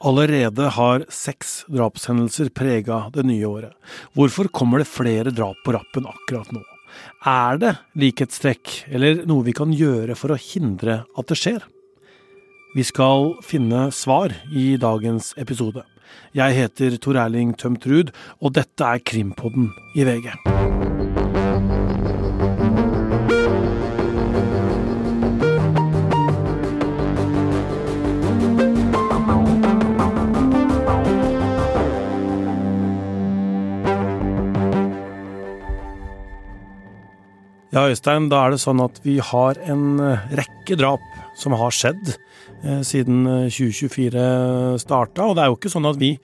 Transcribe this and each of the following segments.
Allerede har seks drapshendelser prega det nye året. Hvorfor kommer det flere drap på rappen akkurat nå? Er det likhetstrekk, eller noe vi kan gjøre for å hindre at det skjer? Vi skal finne svar i dagens episode. Jeg heter Tor Erling Tømt Ruud, og dette er Krimpodden i VG. Ja, Øystein, da er det sånn at vi har en eh, rekke drap som har skjedd eh, siden 2024 starta. Og det er jo ikke sånn at vi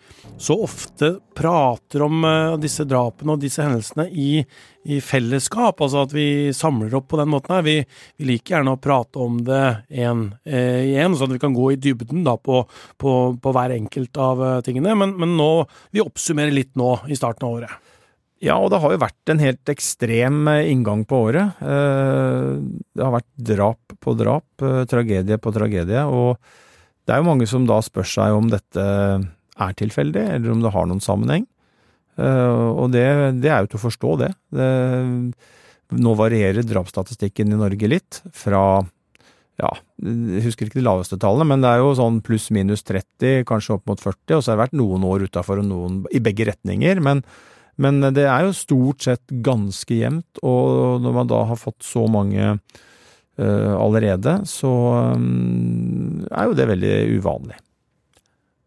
så ofte prater om eh, disse drapene og disse hendelsene i, i, fellesskap, altså at vi samler opp på den måten her. Vi, vi liker gjerne å prate om det én eh, én, sånn at vi kan gå i dybden da på, på, på hver enkelt av eh, tingene. Men, men nå, vi oppsummerer litt nå i starten av året. Ja, og det har jo vært en helt ekstrem eh, inngang på året. Eh, det har vært drap på drap, eh, tragedie på tragedie, og det er jo mange som da spør seg om dette er tilfeldig, eller om det har noen sammenheng. Og det, det er jo til å forstå, det. det. Nå varierer drapsstatistikken i Norge litt, fra ja, jeg husker ikke de laveste tallene, men det er jo sånn pluss-minus 30, kanskje opp mot 40, og så har det vært noen år utafor og noen i begge retninger. men men det er jo stort sett ganske jevnt, og når man da har fått så mange uh, allerede, så um, er jo det veldig uvanlig.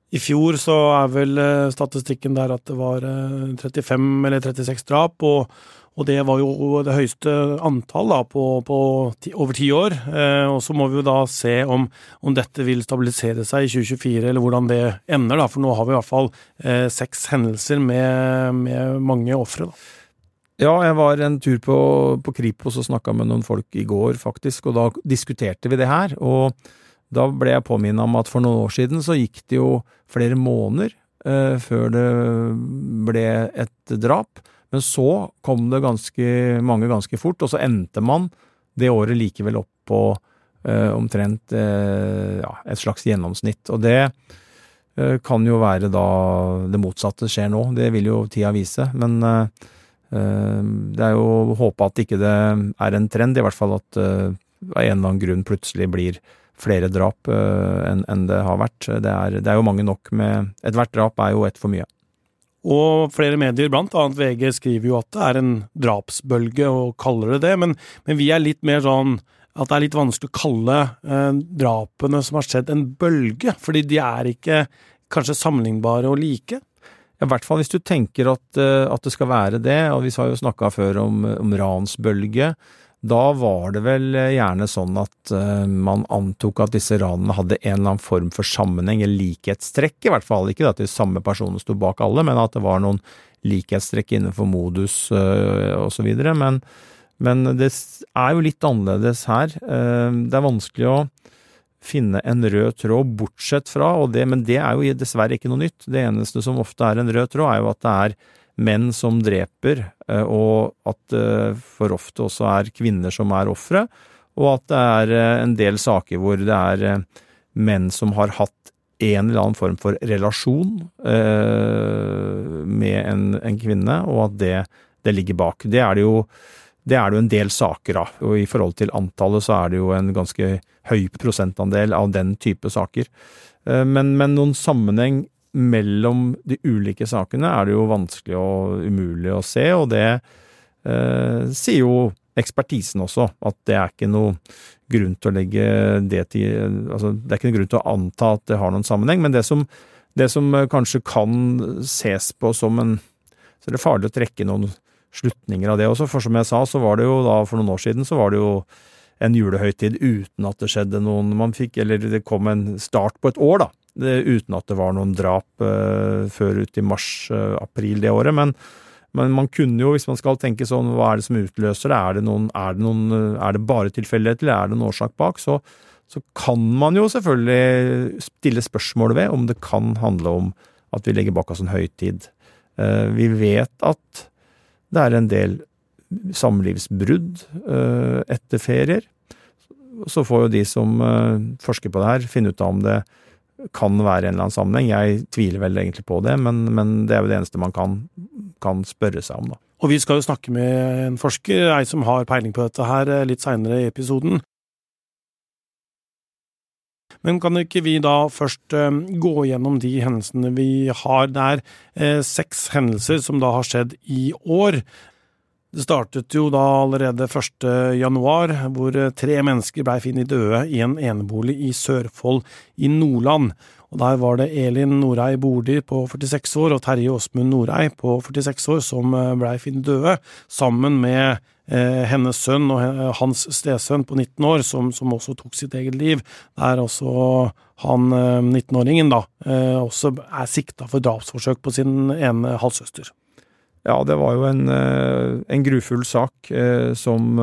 I fjor så er vel eh, statistikken der at det var 35 eller 36 drap, og og det var jo det høyeste antall da, på, på ti, over ti år. Eh, og så må vi jo da se om, om, dette vil stabilisere seg i 2024, eller hvordan det ender. da, For nå har vi i hvert fall eh, seks hendelser med, med mange ofre. Ja, jeg var en tur på, på Kripos og snakka med noen folk i går, faktisk, og da diskuterte vi det her. Og da ble jeg påminnet om at for noen år siden så gikk det jo flere måneder eh, før det ble et drap. Men så kom det ganske mange ganske fort, og så endte man det året likevel opp på eh, omtrent eh, ja, et slags gjennomsnitt. Og det eh, kan jo være da det motsatte skjer nå, det vil jo tida vise. Men eh, eh, det er jo å håpe at ikke det er en trend, i hvert fall at eh, av en eller annen grunn plutselig blir flere drap enn en det har vært. Det er, det er jo mange nok med Ethvert drap er jo ett for mye. Og flere medier, blant annet VG, skriver jo at det er en drapsbølge, og kaller det det, men, men vi er litt mer sånn at det er litt vanskelig å kalle eh, drapene som har skjedd, en bølge, fordi de er ikke kanskje sammenlignbare og like. I hvert fall hvis du tenker at, eh, at, det skal være det, og vi har jo snakka før om, om ransbølge. Da var det vel eh, gjerne sånn at uh, man antok at disse ranene hadde en eller annen form for sammenheng, eller likhetstrekk i hvert fall. Ikke at de samme personene sto bak alle, men at det var noen likhetstrekk innenfor modus uh, osv. Men, men det er jo litt annerledes her. Det er vanskelig å finne en rød tråd, bortsett fra, det, men det er jo dessverre ikke noe nytt. Det eneste som ofte er en rød tråd, er jo at det er menn som dreper, eh, og at det eh, for ofte også er kvinner som er ofre, og at det er eh, en del saker hvor det er menn som har hatt en eller annen form for relasjon med en, en kvinne, og at det, det, ligger bak. Det er det jo det er det jo en del saker av, og i forhold til antallet så er det jo en ganske høy prosentandel av den type saker. Men, men noen sammenheng mellom de ulike sakene er det jo vanskelig og umulig å se, og det eh, sier jo ekspertisen også, at det er ikke noe grunn til å legge det til Altså, det er ikke noe grunn til å anta at det har noen sammenheng, men det som, det som kanskje kan ses på som en Så er det farlig å trekke noen slutninger av det også, for som jeg sa, så var det jo da for noen år siden så var det jo en julehøytid uten at det skjedde noen Man fikk, eller det kom en start på et år, da, uten at det var noen drap uh, før ut i mars-april det året. Men, men, man kunne jo, hvis man skal tenke sånn, hva er det som utløser det? Er det, noen, er det, noen, er det bare tilfeldigheter, eller er det en årsak bak? Så, så kan man jo selvfølgelig stille spørsmål ved om det kan handle om at vi legger bak oss en høytid. Uh, vi vet at det er en del samlivsbrudd uh, etter ferier. Så får jo de som forsker på det her, finne ut av om det kan være en eller annen sammenheng. Jeg tviler vel egentlig på det, men, men det er jo det eneste man kan, kan spørre seg om, da. Og vi skal jo snakke med en forsker, ei som har peiling på dette her, litt seinere i episoden. Men kan ikke vi da først eh, gå gjennom de hendelsene vi har? Det er eh, seks hendelser som da har skjedd i år. Det startet jo da allerede 1. januar, hvor eh, tre mennesker blei funnet døde i en enebolig i Sørfold i Nordland. Og Der var det Elin Norei Bordi på 46 år og Terje Åsmund Norei på 46 år som blei funnet døde, sammen med Eh, hennes sønn og hans stesønn på 19 år, som, som, også tok sitt eget liv, der også han 19-åringen eh, da eh, også er sikta for drapsforsøk på sin ene halvsøster. Ja, det var jo en, en grufull sak som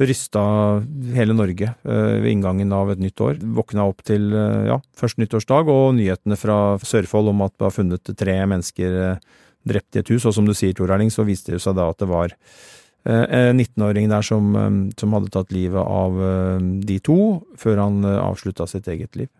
rysta hele Norge ved inngangen av et nytt år. Våkna opp til ja, først nyttårsdag og nyhetene fra Sørfold om at det var funnet tre mennesker drept i et hus. Og som du sier, Tor Erling, så viste det seg da at det var en 19-åring eh, der som, eh, som, hadde tatt livet av eh, de to, før han avslutta sitt eget liv.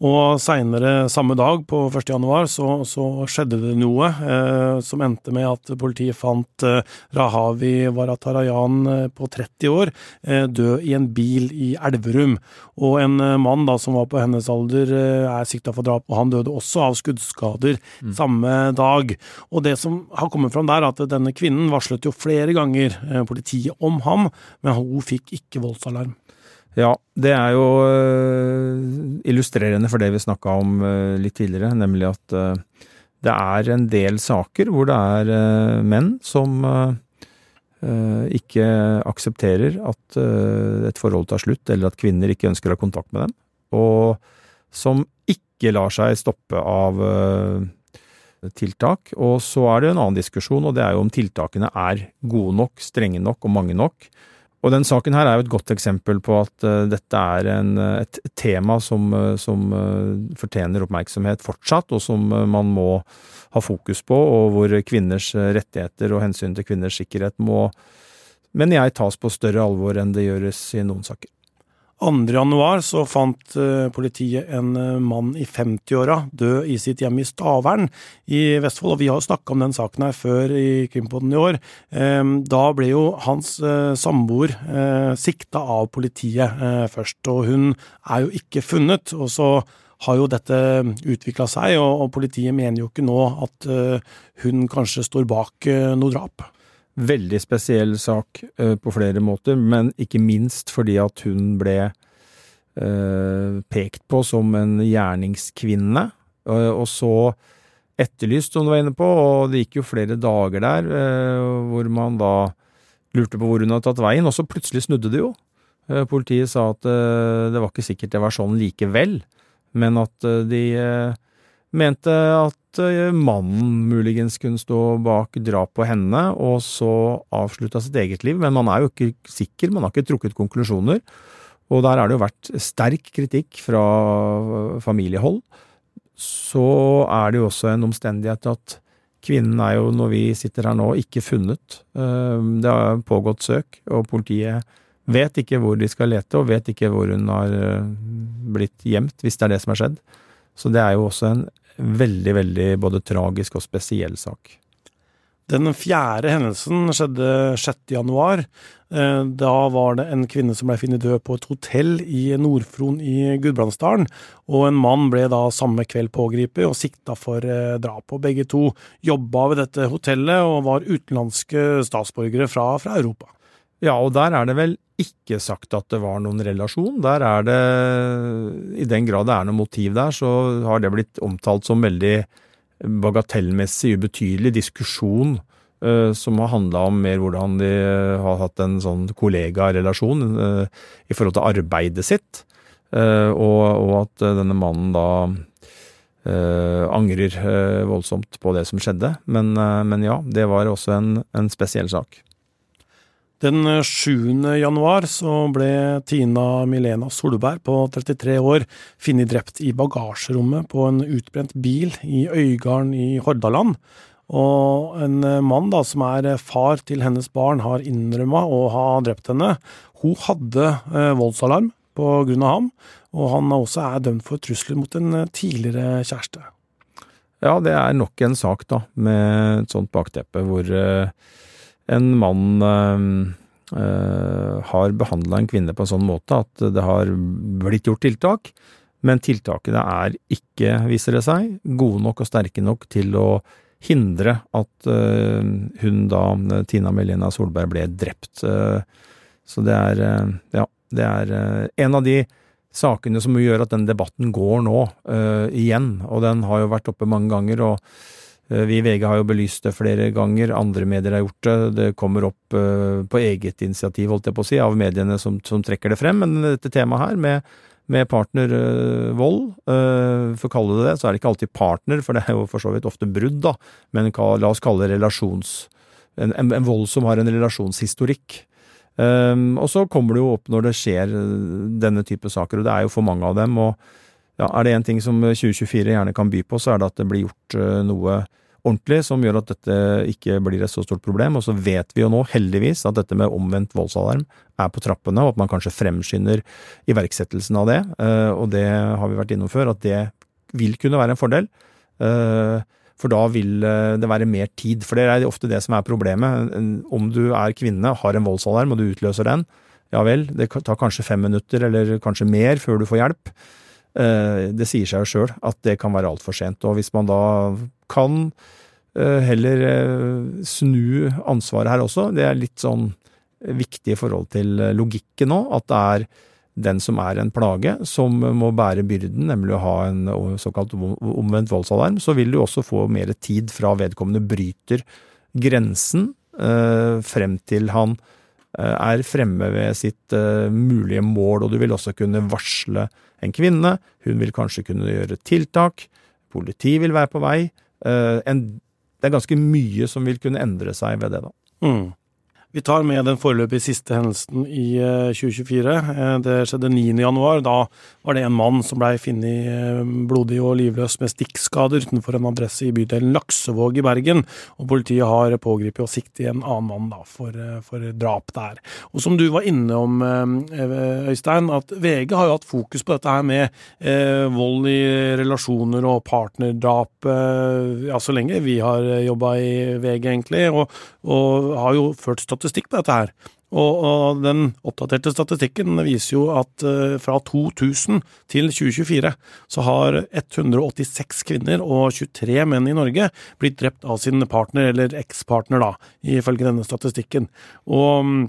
Og seinere samme dag, på 1. januar, så, så skjedde det noe eh, som endte med at politiet fant eh, Rahavi Varatarayan eh, på 30 år eh, død i en bil i Elverum. Og en eh, mann da som var på hennes alder eh, er sikta for drap, og han døde også av skuddskader mm. samme dag. Og det som har kommet fram der, er at denne kvinnen varslet jo flere ganger politiet om ham, men hun fikk ikke voldsalarm. Ja, det er jo uh, illustrerende for det vi snakka om uh, litt tidligere, nemlig at uh, det er en del saker hvor det er menn som ikke aksepterer at et forhold tar slutt, eller at kvinner ikke ønsker å ha kontakt med dem, og som ikke lar seg stoppe av tiltak. Og så er det en annen diskusjon, og det er jo om tiltakene er gode nok, strenge nok og mange nok. Og den saken her er jo et godt eksempel på at uh, dette er en, eh, et tema som, uh, som fortjener oppmerksomhet fortsatt, og som man må ha fokus på, og hvor kvinners rettigheter og hensyn til kvinners sikkerhet må, mener jeg, tas på større alvor enn det gjøres i noen saker. 2. januar så fant eh, politiet en eh, mann i 50-åra død i sitt hjem i Stavern i Vestfold. og Vi har snakka om den saken her før i Krimpodden i år. Ehm, da ble jo hans eh, samboer sikta av politiet først, og hun er jo ikke funnet. og så har jo dette utvikla seg, og politiet mener jo ikke nå at hun kanskje står bak noe drap. Veldig spesiell sak uh, på flere måter, men ikke minst fordi at hun ble uh, pekt på som en gjerningskvinne, uh, og så etterlyst, som du var inne på, og det gikk jo flere dager der hvor man da lurte på hvor hun hadde tatt veien, og så plutselig snudde det jo. Politiet sa at det var ikke sikkert det var sånn likevel, men at de mente at eh, mannen muligens kunne stå bak drap på henne, og så avslutta sitt eget liv. Men man er jo ikke sikker, man har ikke trukket konklusjoner. Og der har det jo vært sterk kritikk fra familiehold. Så er det jo også en omstendighet at kvinnen er jo, når vi sitter her nå, ikke funnet. Eh, det har pågått søk, og politiet vet ikke hvor de skal lete, og vet ikke hvor hun har eh, blitt gjemt, hvis det er det som har skjedd. Så det er jo også en veldig, veldig både tragisk og spesiell sak. Den fjerde hendelsen skjedde 6. januar. Eh, da var det en kvinne som ble funnet død på et hotell i Nord-Fron i Gudbrandsdalen. Og en mann ble da samme kveld pågrepet og sikta for eh, drap. Og begge to jobba ved dette hotellet og var utenlandske statsborgere fra, fra Europa. Ja, og der er det vel ikke sagt at det var noen relasjon. Der er det, i den grad det er noe motiv der, så har det blitt omtalt som veldig bagatellmessig ubetydelig diskusjon uh, som har handla om mer hvordan de har hatt en sånn kollegarelasjon uh, i forhold til arbeidet sitt, uh, og, og, at denne mannen da angrer voldsomt på det som skjedde. Men, men ja, det var også en, en spesiell sak. Den 7. januar så ble Tina Milena Solberg på 33 år funnet drept i bagasjerommet på en utbrent bil i Øygarden i Hordaland. Og en mann da, som er far til hennes barn, har innrømma å ha drept henne. Hun hadde eh, voldsalarm pga. ham, og han også er dømt for trusler mot en tidligere kjæreste. Ja, det er nok en sak, da, med et sånt bakteppe, hvor en mann har behandla en kvinne på en sånn måte at det har blitt gjort tiltak, men tiltakene er ikke, viser det seg, gode nok og sterke nok til å hindre at uh, hun da, Tina Melina Solberg, ble drept. Så det er, ja, det er en av de sakene som gjør at den debatten går nå, igjen. Og den har jo vært oppe mange ganger, og vi i VG har jo belyst det flere ganger, andre medier har gjort det. Det kommer opp på eget initiativ, holdt jeg på å si, av mediene som, som trekker det frem. Men dette temaet her, med med partnervold, uh, for å kalle det det, så er det ikke alltid partner, for det er jo for så vidt ofte brudd, da, men la oss kalle det relasjons... En, en, en vold som har en relasjonshistorikk. Um, og så kommer det jo opp når det skjer denne type saker, og det er jo for mange av dem. og ja, Er det én ting som 2024 gjerne kan by på, så er det at det blir gjort uh, noe ordentlig, som gjør at dette ikke blir et så stort problem. Og så vet vi jo nå, heldigvis, at dette med omvendt voldsalarm er på trappene, og at man kanskje fremskynder iverksettelsen av det. Eh, og det har vi vært innom før, at det vil kunne være en fordel. Eh, for da vil eh, det være mer tid. For det er ofte det som er problemet. Om du er kvinne, har en voldsalarm og du utløser den, ja vel, det tar kanskje fem minutter eller kanskje mer før du får hjelp. Det sier seg jo sjøl at det kan være altfor sent. Og hvis man da kan eh, heller eh, snu ansvaret her også. Det er litt sånn viktig i forhold til eh, logikken nå, at det er den som er en plage, som må bære byrden, nemlig å ha en såkalt omvendt voldsalarm, så vil du også få mer tid fra vedkommende bryter grensen frem til han er fremme ved sitt mulige mål, og du vil også kunne varsle en kvinne, hun vil kanskje kunne gjøre tiltak, politi vil være på vei, Eh, en, det er ganske mye som vil kunne endre seg ved det, da. Mm. Vi tar med den foreløpig siste hendelsen i 2024. Eh, eh, det skjedde 9. januar. Da var det en mann som blei funnet eh, blodig og livløs med stikkskader utenfor en adresse i bydelen Laksevåg i Bergen. Og politiet har pågrepet og siktet en annen mann da, for, for, drap der. Og som du var innom, Øystein, at VG har jo hatt fokus på dette her med vold i relasjoner og partnerdrap ja, så lenge vi har jobba i VG, egentlig, og, og har jo ført statistikk statistikk på dette her. Og, og, den oppdaterte statistikken viser jo at uh, fra 2000 til 2024 så har 186 kvinner og 23 menn i Norge blitt drept av sin partner, eller ekspartner, da, ifølge denne statistikken. Og um,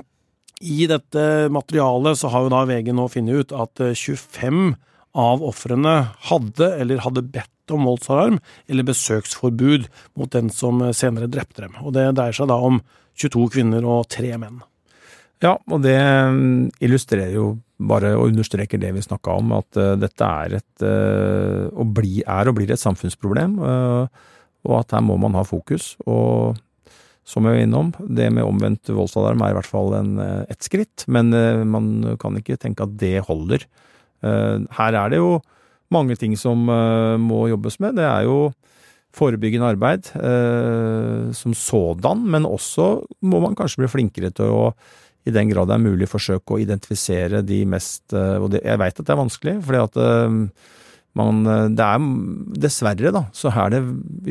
i dette materialet så har jo da VG nå funnet ut at 25 av ofrene hadde eller hadde bedt om voldsalarm eller besøksforbud mot den som senere drepte dem. Og det dreier seg da om 22 kvinner og tre menn. Ja, og det mm, illustrerer jo bare og understreker det vi snakka om, at uh, dette er et uh, og bli, er og blir et samfunnsproblem, uh, og at her må man ha fokus. Og som jeg var innom, det med omvendt voldsalarm er i hvert fall en, et skritt, men man kan ikke tenke at det holder. Her er det jo mange ting som må jobbes med. Det er jo forebyggende arbeid eh, som sådan, men også må man kanskje bli flinkere til å i den grad det er mulig forsøke å identifisere de mest eh, Og det, jeg veit at det er vanskelig, fordi at eh, man Det er dessverre, da, så er det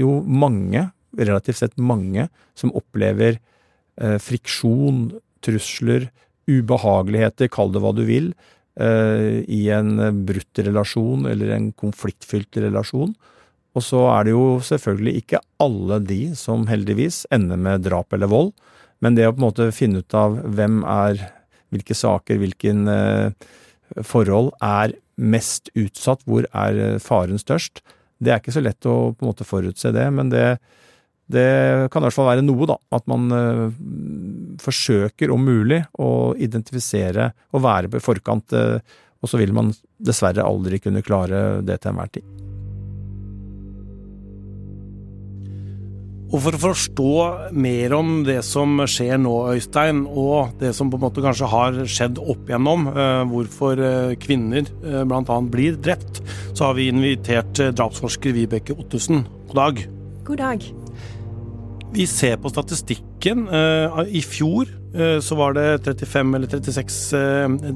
jo mange, relativt sett mange, som opplever eh, friksjon, trusler, ubehageligheter, kall det hva du vil, eh, i en brutt relasjon eller en konfliktfylt relasjon. Og så er det jo selvfølgelig ikke alle de som heldigvis ender med drap eller vold, men det å på en måte finne ut av hvem er hvilke saker, hvilken eh, forhold er mest utsatt, hvor er eh, faren størst, det er ikke så lett å på en måte forutse det, men det, det kan i hvert fall være noe, da. At man uh, forsøker om mulig å identifisere og være på forkant, og så vil man dessverre aldri kunne klare det til enhver tid. Og for å forstå mer om det som skjer nå, Øystein, og det som på en måte kanskje har skjedd opp igjennom, eh, hvorfor eh, kvinner eh, bl.a. blir drept, så har vi invitert drapsforsker Vibeke Ottesen. God dag. God dag. Vi ser på statistikken. I fjor så var det 35 eller 36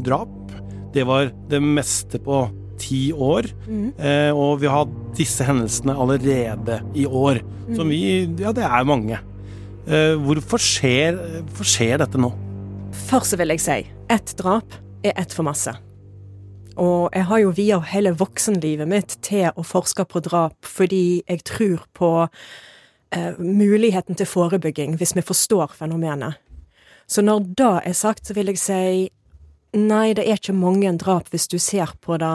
drap. det var det meste på ti år. Mm. Eh, og vi har disse hendelsene allerede i år. Som vi Ja, det er mange. Eh, hvorfor skjer, hvorfor skjer dette nå? Først vil jeg si ett drap er ett for masse. Og jeg har jo via hele voksenlivet mitt til å forske på drap fordi jeg tror på eh, muligheten til forebygging hvis vi forstår fenomenet. Så når det er sagt, så vil jeg si nei, det er ikke mange drap hvis du ser på det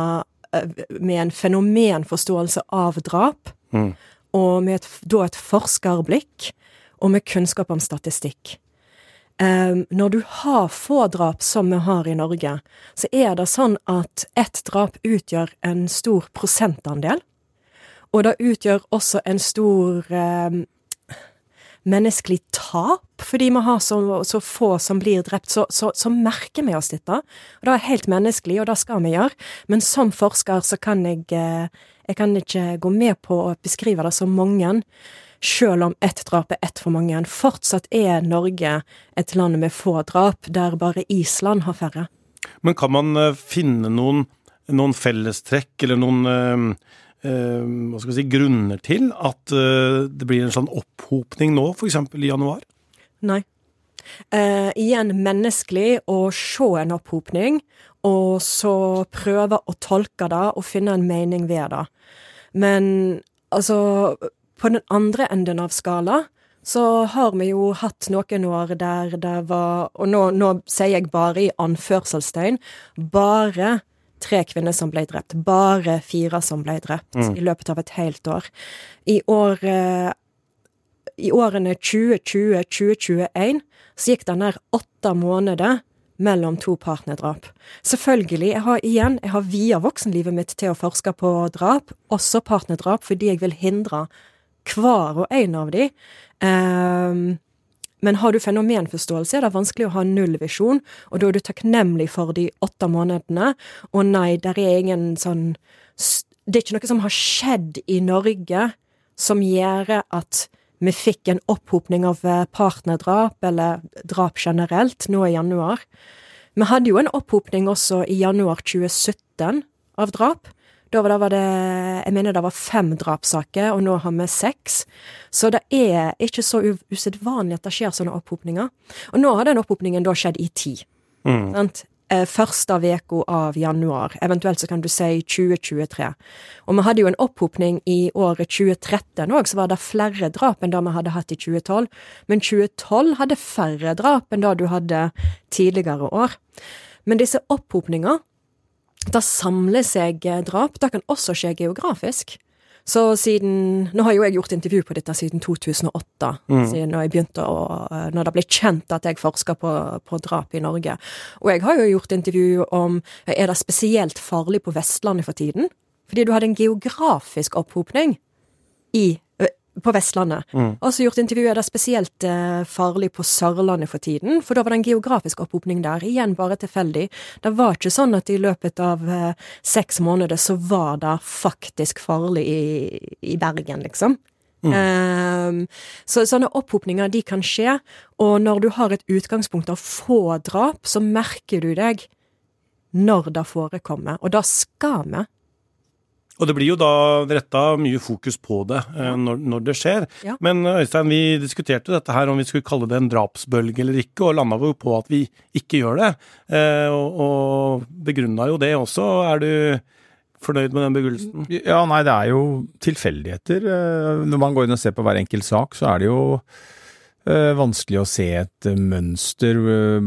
eh, med en fenomenforståelse av drap, Mm. og med et, da et forskerblikk, og med kunnskap om statistikk. Um, når du har få drap som vi har i Norge, så er det sånn at ett drap utgjør en stor prosentandel. Og det utgjør også en stor um, menneskelig tap, fordi vi har så, så få som blir drept. Så, så, så merker vi oss dette. Og det er helt menneskelig, og det skal vi gjøre. Men som forsker så kan jeg eh, Jeg kan ikke gå med på å beskrive det som mange selv om ett drap er ett for mange. Fortsatt er Norge et land med få drap, der bare Island har færre. Men kan man eh, finne noen, noen fellestrekk eller noen eh, hva skal vi si, grunner til at det blir en sånn opphopning nå, f.eks. i januar? Nei. Eh, igjen menneskelig å se en opphopning, og så prøve å tolke det og finne en mening ved det. Men altså På den andre enden av skala så har vi jo hatt noen år der det var Og nå, nå sier jeg bare i anførselstegn bare tre kvinner som ble drept. Bare fire som ble drept i løpet av et helt år. I år eh, i årene 2020-2021 så gikk det nær åtte måneder mellom to partnerdrap. Selvfølgelig, jeg har igjen, jeg har via voksenlivet mitt til å forske på drap, også partnerdrap, fordi jeg vil hindre hver og en av de. Ehm, men har du fenomenforståelse, er det vanskelig å ha nullvisjon, og da er du takknemlig for de åtte månedene. Og nei, der er ingen sånn Det er ikke noe som har skjedd i Norge som gjør at vi fikk en opphopning av eh, partnerdrap, eller drap generelt, nå i januar. Vi hadde jo en opphopning også i januar 2017 av drap. Da var det, Jeg mener det var fem drapssaker, og nå har vi seks. Så det er ikke så usedvanlig at det skjer sånne opphopninger. Og nå har den opphopningen da skjedd i ti. Mm. Eh, Første uka av januar, eventuelt så kan du si 2023. Og vi hadde jo en opphopning i året 2013 òg, så var det flere drap enn det vi hadde hatt i 2012. Men 2012 hadde færre drap enn det du hadde tidligere år. Men disse opphopninga, det samler seg eh, drap. Det kan også skje geografisk. Så siden Nå har jo jeg gjort intervju på dette siden 2008, siden når jeg begynte å Når det ble kjent at jeg forsker på, på drap i Norge. Og jeg har jo gjort intervju om Er det spesielt farlig på Vestlandet for tiden? Fordi du hadde en geografisk opphopning i på Vestlandet. Og så gjort intervjuet da spesielt eh, farlig på Sørlandet for tiden, for da var det en geografisk opphopning der. Igjen bare tilfeldig. Det var ikke sånn at i løpet av eh, seks måneder så var det faktisk farlig i, i Bergen, liksom. Ehm, så sånne opphopninger de kan skje, og når du har et utgangspunkt av få drap, så merker du deg når det forekommer, og da skal vi. Og det blir jo da retta mye fokus på det eh, når, når det skjer. Ja. Men eh, Øystein, vi diskuterte dette her om vi skulle kalle det en drapsbølge eller ikke, og landa jo på at vi ikke gjør det. Eh, og, og begrunna jo det også. Er du fornøyd med den begrunnelsen? Ja, nei, det er jo tilfeldigheter. Når man går inn og ser på hver enkelt sak, så er det jo vanskelig å se et mønster,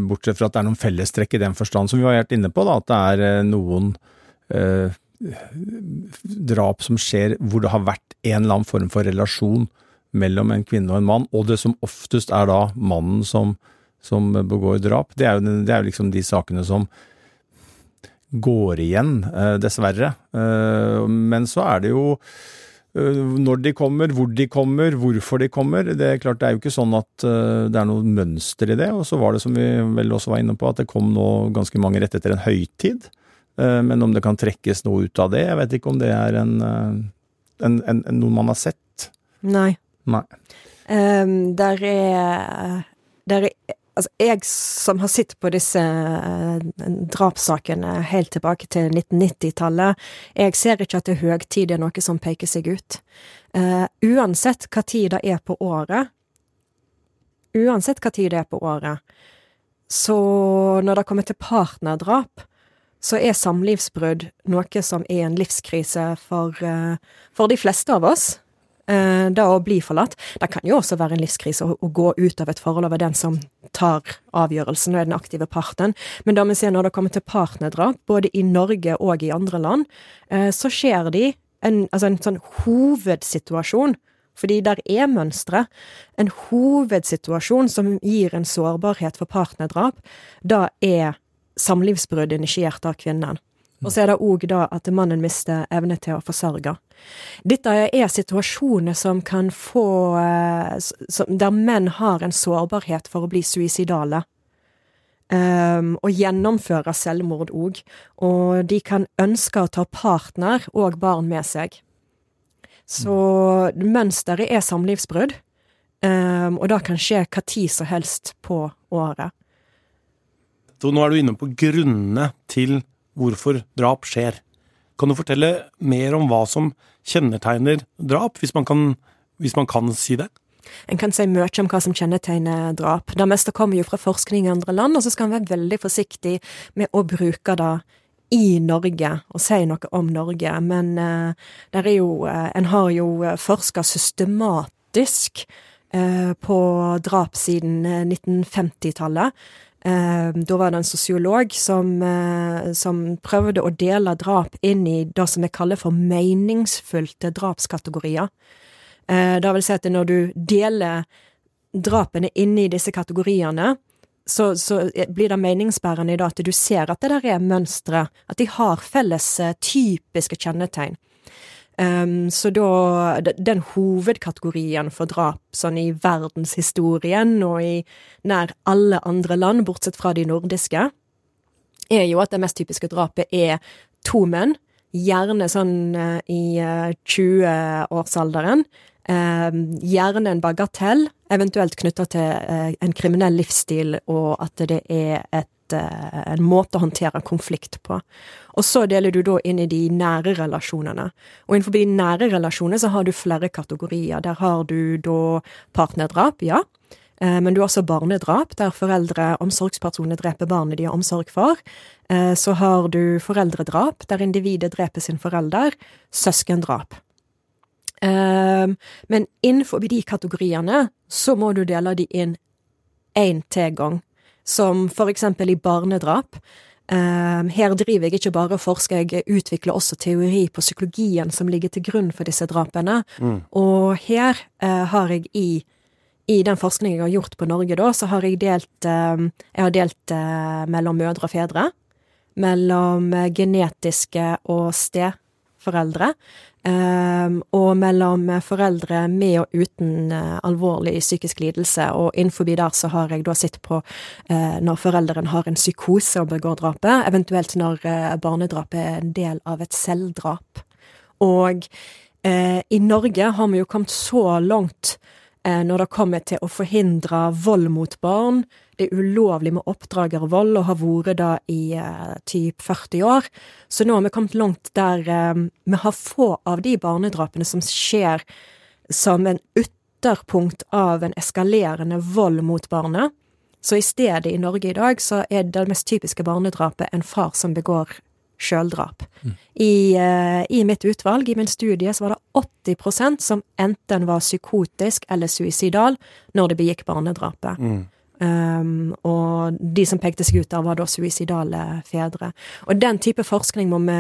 bortsett fra at det er noen fellestrekk i den forstand som vi har vært inne på, da, at det er noen eh, drap som skjer hvor det har vært en eller annen form for relasjon mellom en kvinne og en mann, og det som oftest er da mannen som, som begår drap. Det er, jo, det er jo liksom de sakene som går igjen, eh, dessverre. Eh, Men så er det jo eh, når de kommer, hvor de kommer, hvorfor de kommer. Det er klart det er jo ikke sånn at det er noe mønster i det. Og så var det som vi vel også var inne på, at det kom nå ganske mange rett etter en høytid. Eh, Men om det kan trekkes noe ut av det, jeg vet ikke om det er en, eh, en, en, noe man har sett. Nei. Nei. Um, der er Der er Altså, jeg som har sittet på disse uh, drapssakene helt tilbake til 1990-tallet, jeg ser ikke at det er høgtid er noe som peker seg ut. Uh, uansett hva tid det er på året, uansett hva tid det er på året, så når det kommer til partnerdrap, så er samlivsbrudd noe som er en livskrise for, uh, for de fleste av oss. Da det å bli forlatt. Det kan jo også være en livskrise å gå ut av et forhold over den som tar avgjørelsen og er den aktive parten. Men da vi ser når det kommer til partnerdrap, både i Norge og i andre land, eh, så skjer de en, altså en sånn hovedsituasjon. Fordi der er mønstre. En hovedsituasjon som gir en sårbarhet for partnerdrap, da er samlivsbrudd initiert av kvinnen. Og så er det òg da at mannen mister evne til å forsørge. Dette er situasjoner som kan få eh, Der menn har en sårbarhet for å bli suicidale. Um, og gjennomføre selvmord òg. Og de kan ønske å ta partner og barn med seg. Så mønsteret er samlivsbrudd. Um, og det kan skje hva tid som helst på året. Så nå er du inne på grunnene til hvorfor drap skjer. Kan du fortelle mer om hva som kjennetegner drap, hvis man kan, hvis man kan si det? En kan si mye om hva som kjennetegner drap. Det meste kommer jo fra forskning i andre land, og så skal en være veldig forsiktig med å bruke det i Norge, og si noe om Norge. Men uh, jo uh, En har jo forska systematisk uh, på drap siden 1950-tallet. Eh, da var det en sosiolog som, eh, som, prøvde å dele drap inn i det som vi kaller for meningsfylte drapskategorier. Eh, det vil si at når du deler drapene inn i disse kategoriene, så, så blir det meningsbærende i det at du ser at det der er mønstre, at de har felles typiske kjennetegn. Um, så da Den hovedkategorien for drap sånn i verdenshistorien og i nær alle andre land, bortsett fra de nordiske, er jo at det mest typiske drapet er to menn. Gjerne sånn uh, i uh, 20-årsalderen. Uh, gjerne en bagatell, eventuelt knytta til uh, en kriminell livsstil, og at det er et Eh, en måte å håndtere konflikt på. Og så deler du da inn i de nære relasjonene. Og innenfor de nære relasjonene så har du flere kategorier. Der har du da partnerdrap, ja. Eh, men du har også barnedrap, der foreldre, omsorgspersoner, dreper barnet de har omsorg for. Eh, så har du foreldredrap, der individet dreper sin forelder. Søskendrap. Men innenfor de kategoriene så må du dele de inn én til gang som for eksempel i barnedrap. Uh, her driver jeg ikke bare og forsker, jeg utvikler også teori på psykologien som ligger til grunn for disse drapene. Mm. Og her uh, har jeg i, i den forskningen jeg har gjort på Norge, da, så har jeg delt uh, Jeg har delt eh, mellom mødre og fedre. Mellom genetiske og steforeldre. Um, og mellom foreldre med og uten uh, alvorlig psykisk lidelse. Og innenfor der så har jeg da sett på uh, når forelderen har en psykose og begår drapet, eventuelt når uh, barnedrapet er en del av et selvdrap. Og i Norge har vi jo kommet så langt når det kommer til å forhindre vold mot barn, det er ulovlig med oppdragervold og har vært det i eh, typ 40 år. Så nå har vi kommet langt der eh, vi har få av de barnedrapene som skjer som en ytterpunkt av en eskalerende vold mot barnet. Så i stedet i Norge i dag så er det mest typiske barnedrapet en far som begår sjøldrap. Mm. I, uh, I, mitt utvalg, i min studie, så var det 80% som enten var psykotisk eller suicidal når de begikk barnedrapet. Mm. Um, og de som pekte seg ut der, var da suicidale fedre. Og den type forskning må vi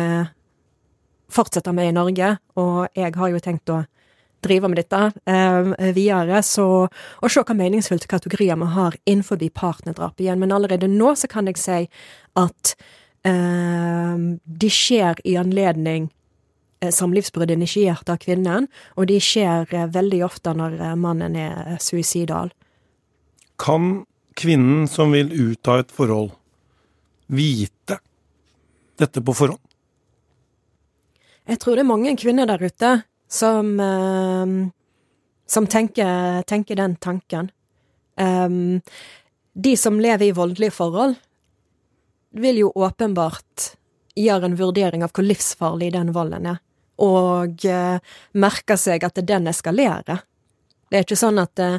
fortsette med i Norge, og jeg har jo tenkt å drive med dette um, videre, så og se hva meningsfylte kategorier vi har innenfor partnerdrap igjen. Men allerede nå så kan jeg si at de skjer i anledning eh, samlivsbrudd initiert av kvinnen, og de skjer uh, veldig ofte når uh, mannen er suicidal. Kan kvinnen som vil ut av et forhold, vite dette på forhånd? Jeg tror det er mange kvinner der ute som, uh, som tenker, tenker, den tanken. Um, de som lever i voldelige forhold, vil jo åpenbart gjøre en vurdering av hvor livsfarlig den volden er, og eh, merker seg at den eskalerer. Det er ikke sånn at det,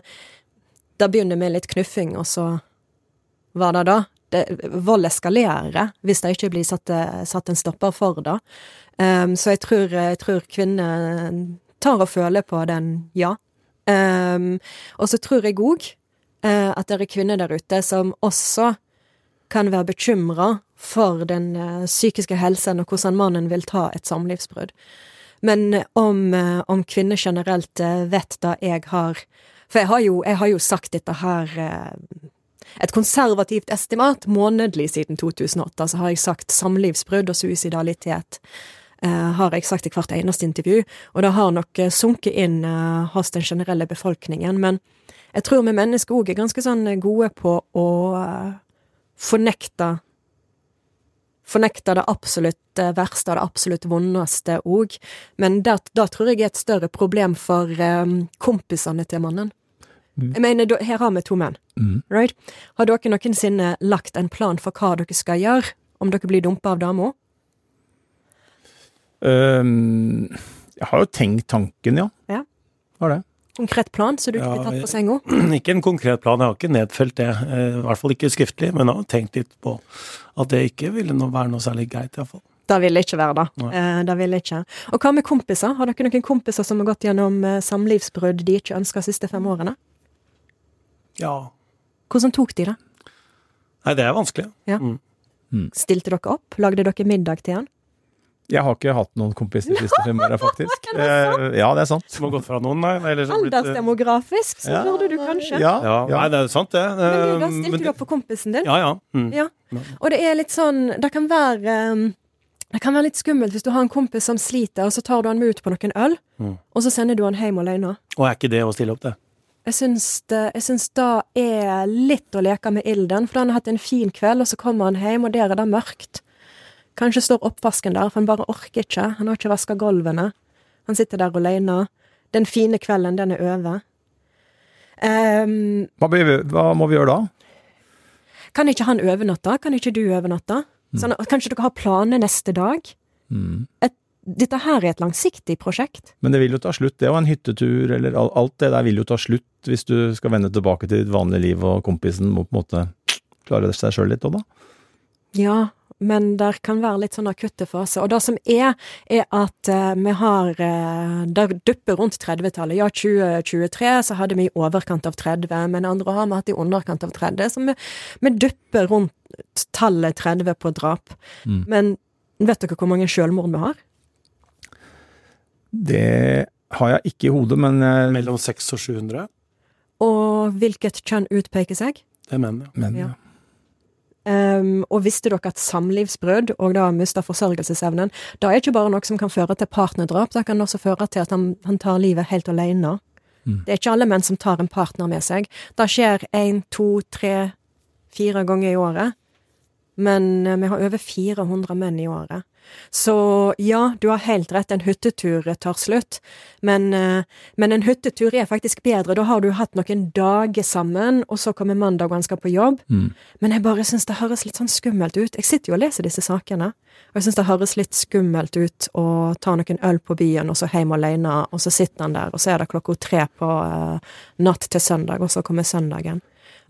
det begynner med litt knuffing, og så var det da. Det, vold eskalerer hvis det ikke blir satt, satt en stopper for det. Um, så jeg tror, jeg tror kvinner tar og føler på den ja. Um, og så tror jeg òg uh, at det er kvinner der ute som også kan være bekymra for den uh, psykiske helsen og hvordan mannen vil ta et samlivsbrudd. Men om, uh, om kvinner generelt vet det jeg har For jeg har jo, jeg har jo sagt dette her et konservativt estimat månedlig siden 2008. Så har jeg sagt samlivsbrudd og suicidalitet. Har jeg sagt i hvert eneste intervju, og det har nok sunket inn hos den generelle befolkningen. Men jeg tror vi mennesker òg er ganske sånn gode på å fornekte Fornekta det absolutt verste og det absolutt vondeste òg, men det, det, tror jeg er et større problem for kompisene til mannen. Jeg mener, her har vi to menn. Mm. Right? Har dere noensinne lagt en plan for hva dere skal gjøre om dere blir dumpa av dama? Um, jeg har jo tenkt tanken, ja. Ja. Har det. Konkret plan, så du ikke blir tatt på senga? Ikke en konkret plan, jeg har ikke nedfelt det. Eh, I hvert fall ikke skriftlig, men jeg har tenkt litt på at det ikke ville være noe særlig greit, iallfall. Det vil ikke være det. Eh, det vil ikke. Og hva med kompiser? Har dere noen kompiser som har gått gjennom eh, samlivsbrudd de ikke ønska de siste fem årene? Ja. Hvordan tok de det? Nei, det er vanskelig. Ja. Mm. Stilte dere opp? Lagde dere middag til han? Jeg har ikke hatt noen kompiser de siste fem åra, faktisk. Eh, ja, det er sant. Som har gått fra noen, nei? Eller som blitt, eh, Aldersdemografisk, så Ja. burde du kanskje. Ja, ja, ja. Nei, det er sant, det. Men du, da Eh, stilte du opp for kompisen din. Ja, ja. Mm. Ja. Og det er litt sånn Det kan være um, Det kan være litt skummelt hvis du har en kompis som sliter, og så tar du han med ut på noen øl, Mm. og så sender du han hjem alene. Og er ikke det å stille opp, det? Jeg syns, det, jeg syns da er litt å leke med ilden, for han har hatt en fin kveld, og så kommer han hjem, og der er det mørkt. Kanskje står oppvasken der, for han bare orker ikke. Han har ikke vaska gulvene. Han sitter der alene. Den fine kvelden, den er over. Um, Hva, vi- hva må vi gjøre da? kan ikke han overnatte? Kan ikke du overnatte? Sånn, at kanskje dere har planer neste dag? Mm. Et, dette her er et langsiktig prosjekt. Men det vil jo ta slutt, det og en hyttetur eller alt det der vil jo ta slutt hvis du skal vende tilbake til ditt vanlige liv og kompisen må på en måte klare seg sjøl litt òg, da. Ja, men det kan være litt sånn akutte faser. Og det som er, er at eh, vi har uh, Det dupper rundt 30-tallet. Ja, 2023 så hadde vi i overkant av 30, men andre har vi hatt i underkant av 30. Så vi, vi dupper rundt tallet 30 på drap. Mm. Men vet dere hvor mange selvmord vi har? Det har jeg ikke i hodet, men, eh, Mellom 600 og 700? Og hvilket kjønn utpeker seg? Det er menn, ja. men Ja. Um, og visste dere at samlivsbrudd og da mista forsørgelsesevnen, det er ikke bare noe som kan føre til partnerdrap, det kan også føre til at han, han tar livet helt alene. Mm. Det er ikke alle menn som tar en partner med seg. Det skjer én, to, tre, fire ganger i året. Men eh, vi har over 400 menn i året. Så ja, du har helt rett, en hyttetur tar slutt. Men, eh, men en hyttetur er faktisk bedre. Da har du hatt noen dager sammen, og så kommer mandag og han skal på jobb. mm. Men jeg bare syns det høres litt sånn skummelt ut. Jeg sitter jo og leser disse sakene, og jeg syns det høres litt skummelt ut å ta noen øl på byen, og så hjem alene, og så sitter han der, og så er det klokka tre på uh, natt til søndag, og så kommer søndagen.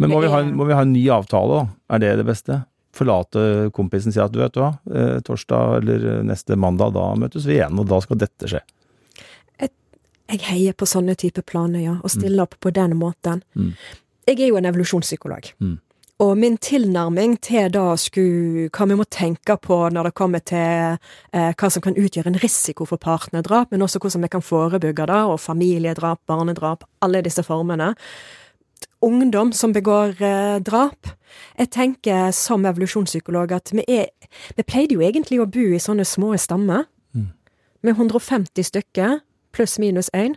Men må vi, ha, en- vi ha en ny avtale, da? Er det det beste? Forlate kompisen og si at du vet du hva, eh, torsdag eller neste mandag, da møtes vi igjen, og da skal dette skje. Jeg heier på sånne type planer, ja, og stiller opp på den måten. Mm. Jeg er jo en evolusjonspsykolog. Mm. Og min tilnærming til da skulle, hva vi må tenke på når det kommer til eh, hva som kan utgjøre en risiko for partnerdrap, men også hvordan vi kan forebygge det, og familiedrap, barnedrap, alle disse formene. Ungdom som begår eh, drap. Jeg tenker som evolusjonspsykolog at vi er Vi pleide jo egentlig å bo i sånne små stammer, Mm. med 150 stykker, pluss minus én.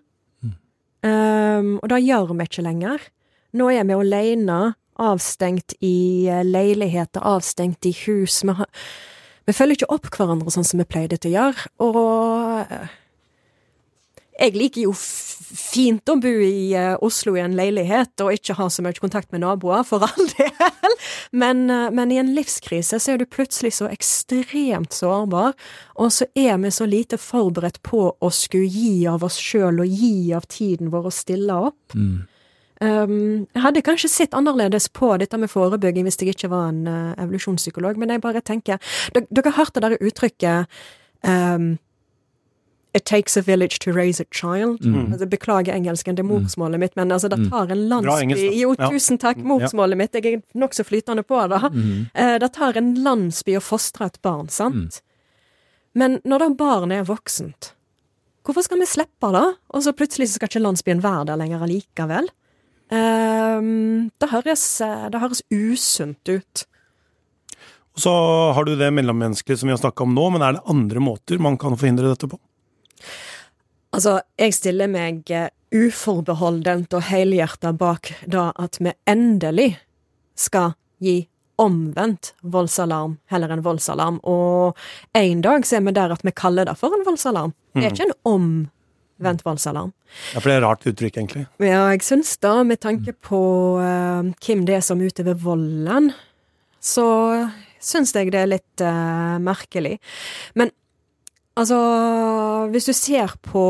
Um, og det gjør vi ikke lenger. Nå er vi alene, avstengt i eh, leiligheter, avstengt i hus. Vi, har, vi følger ikke opp hverandre sånn som vi pleide til å gjøre. Og eh, jeg liker jo fint å bo i uh, Oslo i en leilighet og ikke ha så mye kontakt med naboer, for all del, men, uh, men, i en livskrise så er du plutselig så ekstremt sårbar, og så er vi så lite forberedt på å skulle gi av oss sjøl og gi av tiden vår og stille opp. Mm. Um, jeg hadde kanskje sett annerledes på dette med forebygging hvis jeg ikke var en uh, evolusjonspsykolog, men jeg bare tenker Dere, dere har hørt det der uttrykket um, It takes a village to raise a child. Mm. Altså, beklager engelsken, det er morsmålet mitt, men altså, det mm. tar en landsby Jo, tusen takk, mm. morsmålet mitt, jeg er nokså flytende på det. Mm. Uh, det tar en landsby å fostre et barn, sant? Men når da barnet er voksent, hvorfor skal vi slippe det? Og så plutselig skal ikke landsbyen være der lenger allikevel? Um, det, høres, eh, det høres usunt ut. Og så har du det mellommenneskelige som vi har snakka om nå, men er det andre måter man kan forhindre dette på? Altså, jeg stiller meg eh, uforbeholdent og helhjertet bak da at vi endelig skal gi omvendt voldsalarm heller enn voldsalarm, og en dag så er vi der at vi kaller det for en voldsalarm. Det er mm. ikke en omvendt voldsalarm. Ja, for det er et rart uttrykk, egentlig. Ja, jeg syns da, med tanke på uh, hvem det er som utøver volden, så syns jeg det er litt uh, merkelig. Men Altså, hvis du ser på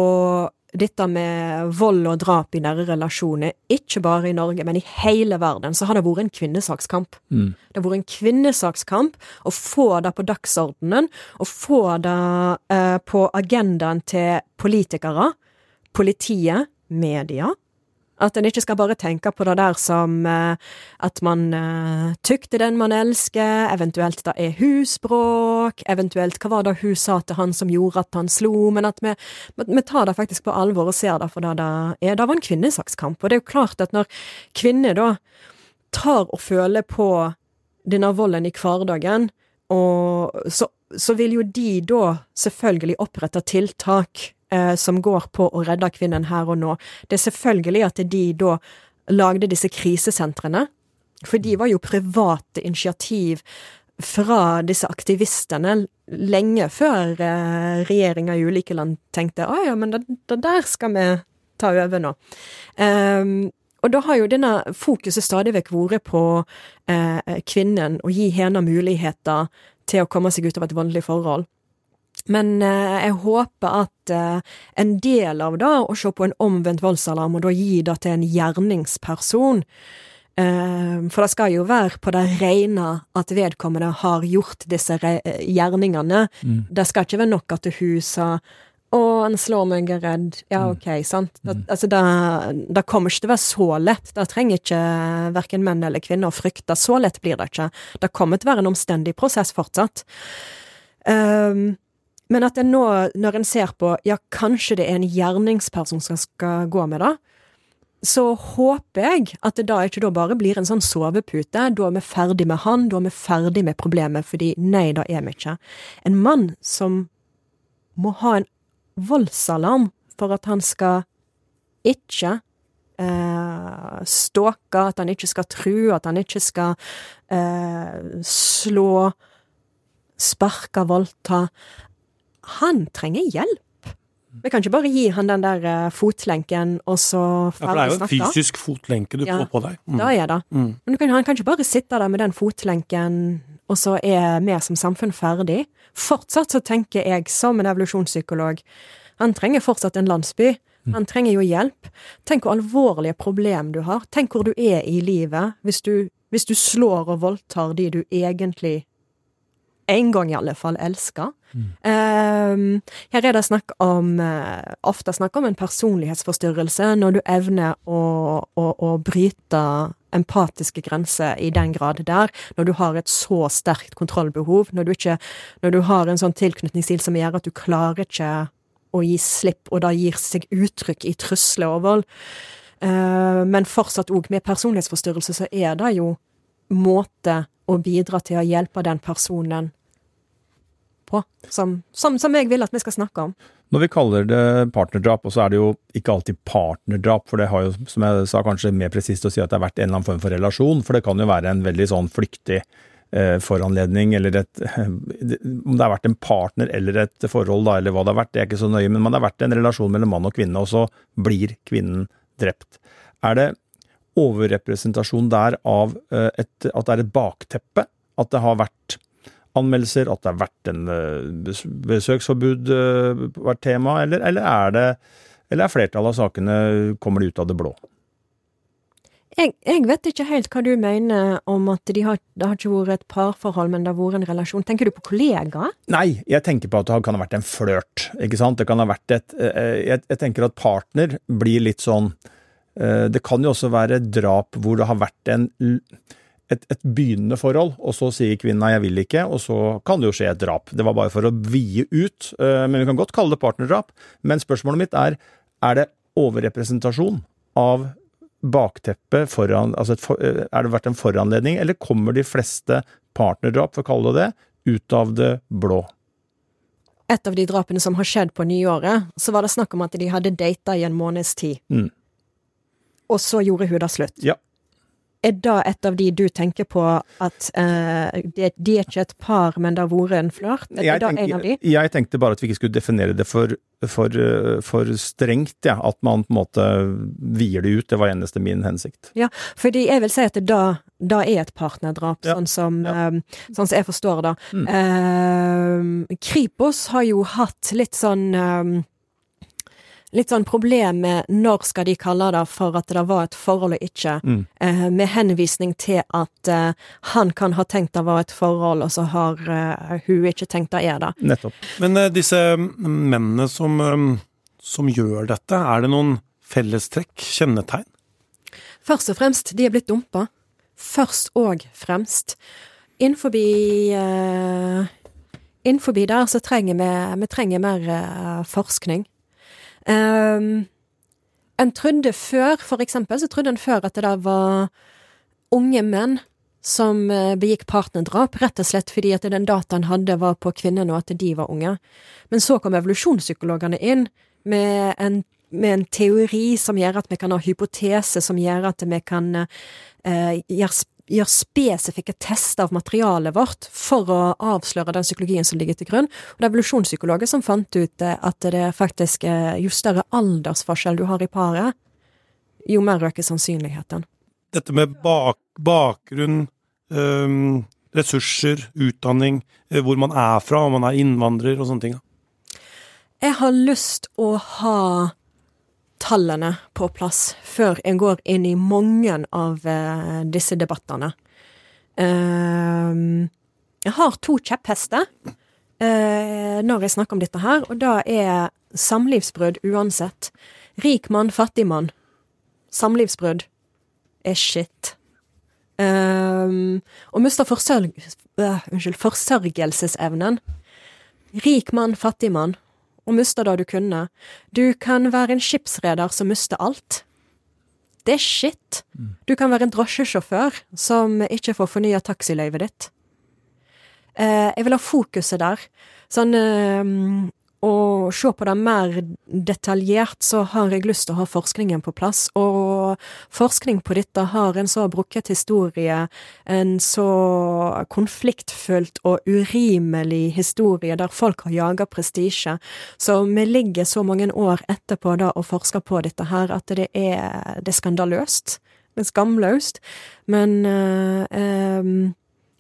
dette med vold og drap i nære relasjoner, ikke bare i Norge, men i hele verden, så har det vært en kvinnesakskamp. Mm. Det har vært en kvinnesakskamp å få det på dagsordenen, å få det eh, på agendaen til politikere, politiet, media, at en ikke skal bare tenke på det der som uh, at man uh, tykte den man elsker, eventuelt det er husbråk, eventuelt hva var det hun sa til han som gjorde at han slo, men at vi, vi tar det faktisk på alvor og ser det for det det er. Det var en kvinnesakskamp, og det er jo klart at når kvinner da tar og føler på denne volden i hverdagen, og så, så vil jo de da selvfølgelig opprette tiltak eh, som går på å redde kvinnen her og nå. Det er selvfølgelig at de da lagde disse krisesentrene, for de var jo private initiativ fra disse aktivistene lenge før eh, regjeringa i ulike land tenkte å ja, men det, det, der skal vi ta over nå. Um, og da har jo denne fokuset stadig vekk vært på eh, kvinnen, og gi henne muligheter til å komme seg ut av et voldelig forhold. Men eh, jeg håper at eh, en del av det, å se på en omvendt voldsalarm, og da gi det til en gjerningsperson eh, For det skal jo være på det rene at vedkommende har gjort disse gjerningene. Mm. Det skal ikke være nok at hun sa å, han slår meg, jeg er redd. Ja, mm. ok, sant. Det, mm. altså, det, det, kommer ikke til å være så lett. Det trenger ikke verken menn eller kvinner å frykte. Så lett blir det ikke. Det kommer til å være en omstendig prosess fortsatt. Um, men at en nå, når en ser på ja, kanskje det er en gjerningsperson som skal gå med det, så håper jeg at det da ikke da bare blir en sånn sovepute. Da er vi ferdig med han, da er vi ferdig med problemet, fordi nei, da er vi ikke. En mann som må ha en voldsalarm for at han skal ikke eh, stalke, at han ikke skal true, at han ikke skal eh, slå, sparke, voldta han trenger hjelp. Vi kan ikke bare gi han den der uh, fotlenken, og så ferdig snakka. Ja, for det er jo en fysisk fotlenke du ja, får på deg. Mm. Det er det. Mm. Men kan, han kan ikke bare sitte der med den fotlenken, og så er vi som samfunn ferdig. Fortsatt så tenker jeg, som en evolusjonspsykolog, han trenger fortsatt en landsby. Mm. Han trenger jo hjelp. Tenk hvor alvorlige problem du har. Tenk hvor du er i livet hvis du, hvis du slår og voldtar de du egentlig en gang i alle fall elska. Mm. Uh, her er det snakk om uh, ofte snakk om en personlighetsforstyrrelse når du evner å, å, å, bryte empatiske grenser i den grad der, når du har et så sterkt kontrollbehov, når du, ikke, når du har en sånn tilknytningsstil som gjør at du klarer ikke å gi slipp, og da gir seg uttrykk i trusler og vold. Uh, men fortsatt òg med personlighetsforstyrrelse så er det jo måte å bidra til å hjelpe den personen på, som, som, som, jeg vil at vi skal snakke om. Når vi kaller det partnerdrap, og så er det jo ikke alltid partnerdrap, for det har jo, som jeg sa, kanskje mer presist å si at det har vært en eller annen form for relasjon, for det kan jo være en veldig sånn flyktig eh, foranledning, eller et Om det har vært en partner eller et forhold, da, eller hva det har vært, det er ikke så nøye, men det har vært en relasjon mellom mann og kvinne, og så blir kvinnen drept. Er det overrepresentasjon der av eh, et, at det er et bakteppe? At det har vært anmeldelser, at det har vært en eh, besøksforbud eh, vært tema, eller, eller, er det eller er flertallet av sakene kommer de ut av det blå? Jeg, jeg, vet ikke helt hva du mener om at de har, det har ikke vært et parforhold, men det har vært en relasjon. Tenker du på kollega? Nei, jeg tenker på at det kan ha vært en flørt, ikke sant. Det kan ha vært et jeg, jeg tenker at partner blir litt sånn Eh, det kan jo også være drap hvor det har vært en, et, et, begynnende forhold, og så sier kvinnen nei, jeg vil ikke, og så kan det jo skje et drap. Det var bare for å vie ut, eh, men vi kan godt kalle det partnerdrap. Men spørsmålet mitt er, er det overrepresentasjon av bakteppet foran Altså et, er det vært en foranledning, eller kommer de fleste partnerdrap, for å kalle det det, ut av det blå? Et av de drapene som har skjedd på nyåret, så var det snakk om at de hadde data i en måneds tid. Mm og så gjorde hun det slutt. Ja. Er det et av de du tenker på at uh, de, de, er ikke et par, men det har vært en flørt? Er det en av de? Jeg tenkte bare at vi ikke skulle definere det for, for, eh, for strengt, ja. At man på en måte vier det ut. Det var eneste min hensikt. Ja, fordi jeg vil si at det da, da er et partnerdrap, ja. sånn, som, ja. um, sånn som jeg forstår det. Mm. Uh, Kripos har jo hatt litt sånn um, litt sånn problem med når skal de kalle det for at det var et forhold og ikke, mm. eh, med henvisning til at eh, han kan ha tenkt det var et forhold, og så har eh, hun ikke tenkt det er det. Nettopp. Men eh, disse mennene som, eh, som gjør dette, er det noen fellestrekk, kjennetegn? Først og fremst, de er blitt dumpa. Først og fremst. Innenfor uh, Innenfor der så trenger vi, vi trenger mer uh, forskning. Um, en trodde før, for eksempel, så trodde en før at det da var unge menn som eh, begikk partnerdrap, rett og slett fordi at den dataen hadde var på kvinnene, og at de var unge. Men så kom evolusjonspsykologene inn med en, med en teori som gjør at vi kan ha hypotese, som gjør at vi kan eh, gjøre gjør spesifikke tester av materialet vårt for å avsløre den psykologien som ligger til grunn. Og det er evolusjonspsykologer som fant ut eh, at det faktisk er jo større aldersforskjell du har i paret, jo mer øker sannsynligheten. Dette med bak, bakgrunn, øh, ressurser, utdanning, øh, hvor man er fra, om man er innvandrer og sånne ting? Jeg har lyst å ha tallene på plass før en går inn i mange av uh, disse debattene. Uh, jeg har to kjepphester uh, når jeg snakker om dette her, og da er samlivsbrudd uansett. Rik mann, fattig mann. Samlivsbrudd er shit. Um, og miste forsørg unnskyld, forsørgelsesevnen. Rik mann, fattig mann og mista det du kunne. Du kan være en skipsreder som mister alt. Det er shit. Du kan være en drosjesjåfør som ikke får fornya taxiløyvet ditt. Eh, jeg vil ha fokuset der. Sånn å se på det mer detaljert, så har jeg lyst til å ha forskningen på plass. Og forskning på dette har en så brukket historie, en så konfliktfylt og urimelig historie der folk har jaga prestisje. Så vi ligger så mange år etterpå da og forsker på dette her at det er, det er skandaløst. Det er skamløst. Men øh, um,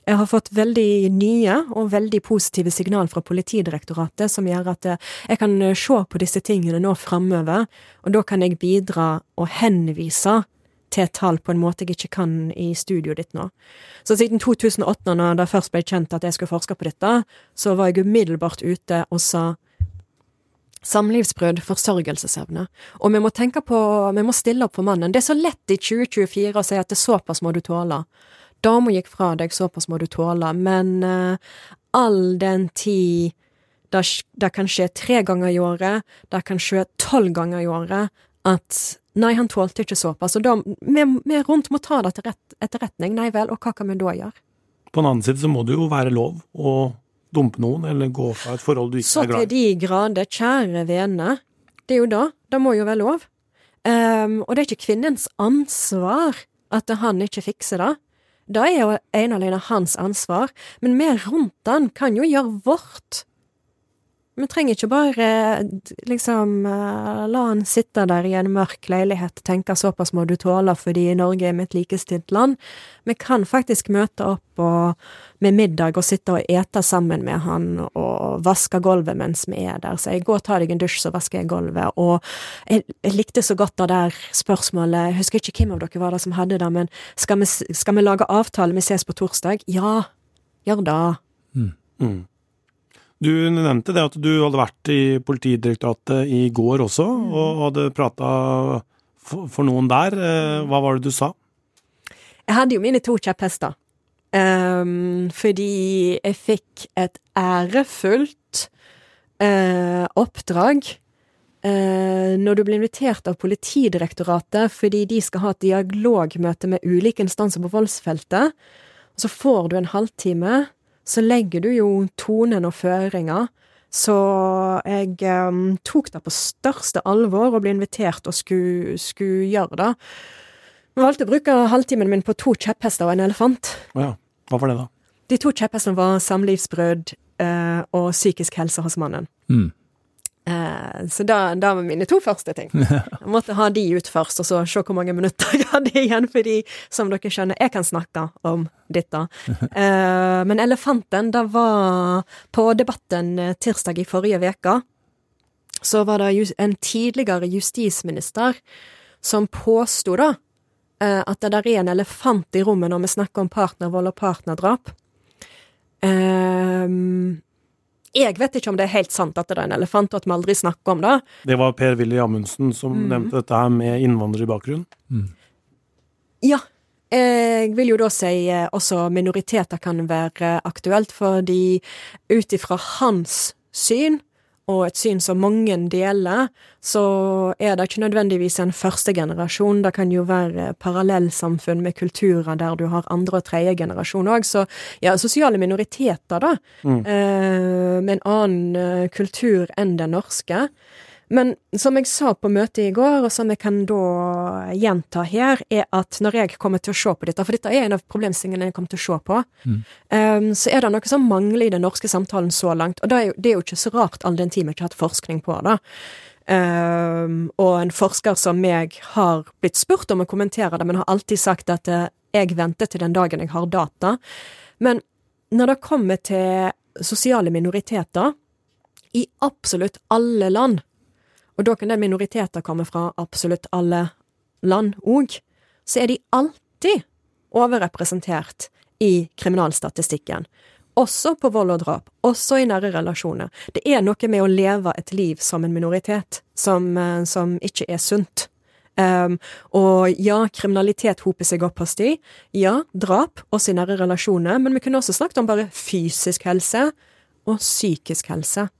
jeg har fått veldig nye og veldig positive signal fra Politidirektoratet som gjør at eh, jeg kan eh, se på disse tingene nå framover, og da kan jeg bidra og henvise til tall på en måte jeg ikke kan i studioet ditt nå. Så siden 2008, når det først ble kjent at jeg skulle forske på dette, så var jeg umiddelbart ute og sa samlivsbrudd, forsørgelsesevne. Og vi må tenke på, vi må stille opp for mannen. Det er så lett i 2024 å si at det er såpass må du tåle dama gikk fra deg, såpass må du tåle, men uh, all den tid det, det, kan skje tre ganger i året, det kan skje tolv ganger i året, at nei, han tålte ikke såpass, og da vi, vi rundt må ta det til rett, etterretning, nei vel, og hva kan vi da gjøre? På den annen side så må det jo være lov å dumpe noen, eller gå fra et forhold du ikke så er glad i. Så til de grader, kjære vene, det er jo da, det må jo være lov. Um, og det er ikke kvinnens ansvar at han ikke fikser det. Det er jo ene og alene hans ansvar, men vi rundt han kan jo gjøre vårt. Vi trenger ikke bare liksom eh, la han sitte der i en mørk leilighet og tenke såpass må du tåle fordi Norge er mitt likestilt land. Vi kan faktisk møte opp og, med middag og sitte og ete sammen med han og vaske gulvet mens vi er der. Så jeg går og tar deg en dusj, så vasker jeg gulvet. Og jeg, jeg likte så godt det der spørsmålet, jeg husker ikke hvem av dere var det som hadde det, men skal vi, skal vi lage avtale, vi ses på torsdag? Ja, gjør det. Mm. Mm. Du nevnte det at du hadde vært i Politidirektoratet i går også, mm. og hadde prata for noen der. Eh, hva var det du sa? Jeg hadde jo mine to kjepphester. Um, fordi jeg fikk et ærefullt uh, oppdrag uh, når du blir invitert av Politidirektoratet fordi de skal ha et dialogmøte med ulike instanser på voldsfeltet. Og så får du en halvtime så legger du jo tonen og føringer. Så jeg um, tok det på største alvor og ble invitert og skulle, skulle gjøre det. Jeg valgte å bruke halvtimen min på to kjepphester og en elefant. Ja, Hva var det, da? De to kjepphestene var samlivsbrudd uh, og psykisk helse hos mannen. Mm. Eh, så da, da var mine to første ting. Jeg måtte ha de ut først, og så se hvor mange minutter jeg hadde igjen, fordi, som dere skjønner, jeg kan snakke om dette. da men elefanten, det var på debatten eh, tirsdag i forrige uke. Så var det en tidligere justisminister som påsto da at det der er en elefant i rommet når vi snakker om partnervold og partnerdrap. Um, jeg vet ikke om det er helt sant at det er en elefant, og at vi aldri snakker om det. Det var Per-Willy Amundsen som mm. nevnte dette her med innvandrerbakgrunn. Mm. Ja. Jeg vil jo da si eh, også minoriteter kan være aktuelt, fordi ut ifra hans syn og et syn som mange deler, så er det ikke nødvendigvis en første generasjon. Det kan jo være parallellsamfunn med kulturer der du har andre og tredje generasjon òg. Så ja, sosiale minoriteter, da, mm. eh, med en annen eh, kultur enn den norske. Men som jeg sa på møtet i går, og som jeg kan da gjenta her, er at når jeg kommer til å se på dette, for dette er en av problemstillingene jeg kommer til å se på, mm. um, så er det noe som mangler i den norske samtalen så langt. Og det er jo, det er jo ikke så rart, all den tid vi ikke har hatt forskning på det. Um, og en forsker som meg har blitt spurt om å kommentere det, men har alltid sagt at uh, jeg venter til den dagen jeg har data. Men når det kommer til sosiale minoriteter, i absolutt alle land og da kan den minoriteter komme fra absolutt alle land òg, så er de alltid overrepresentert i kriminalstatistikken. Også på vold og drap, også i nære relasjoner. Det er noe med å leve et liv som en minoritet som, eh, som ikke er sunt. Um, og ja, kriminalitet hoper seg opp hos de. Ja, drap, også i nære relasjoner. Men vi kunne også snakket om bare fysisk helse og psykisk helse.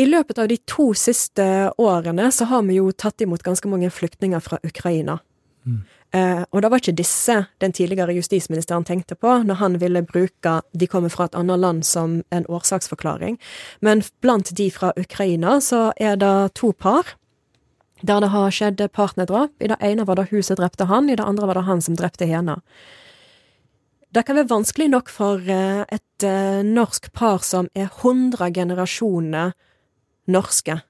I løpet av de to siste årene så har vi jo tatt imot ganske mange flyktninger fra Ukraina. Mm. Eh, og det var ikke disse den tidligere justisministeren tenkte på når han ville bruke de kommer fra et annet land som en årsaksforklaring. Men blant de fra Ukraina så er det to par der det har skjedd partnerdrap. I det ene var det hun som drepte han, i det andre var det han som drepte henne. Det kan være vanskelig nok for eh, et eh, norsk par som er hundre generasjoner norske.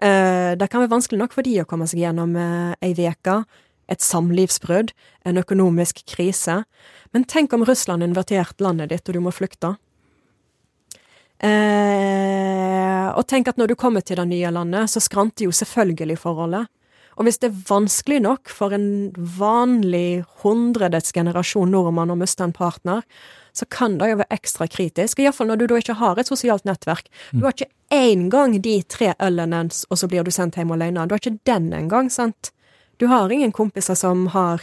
Eh, det kan være vanskelig nok for de å komme seg gjennom eh, ei uke, et samlivsbrudd, en økonomisk krise. Men tenk om Russland inviterte landet ditt, og du må flykte. Eh, og tenk at når du kommer til det nye landet, så skranter jo selvfølgelig forholdet. Og hvis det er vanskelig nok for en vanlig hundredets generasjon nordmann å miste en partner, så kan det jo være ekstra kritisk. Iallfall når du da ikke har et sosialt nettverk. Du har ikke én gang de tre ølene, og så blir du sendt hjem alene. Du har ikke den engang, sant? Du har ingen kompiser som har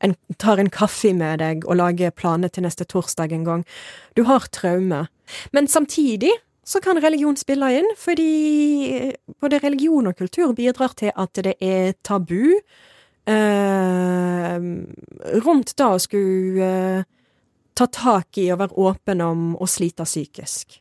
en, tar en kaffe med deg og lager planer til neste torsdag en gang. Du har traume. Men samtidig så kan religion spille inn, fordi både religion og kultur bidrar til at det er tabu eh, rundt da å skulle eh, ta tak i og være åpen om å slite psykisk.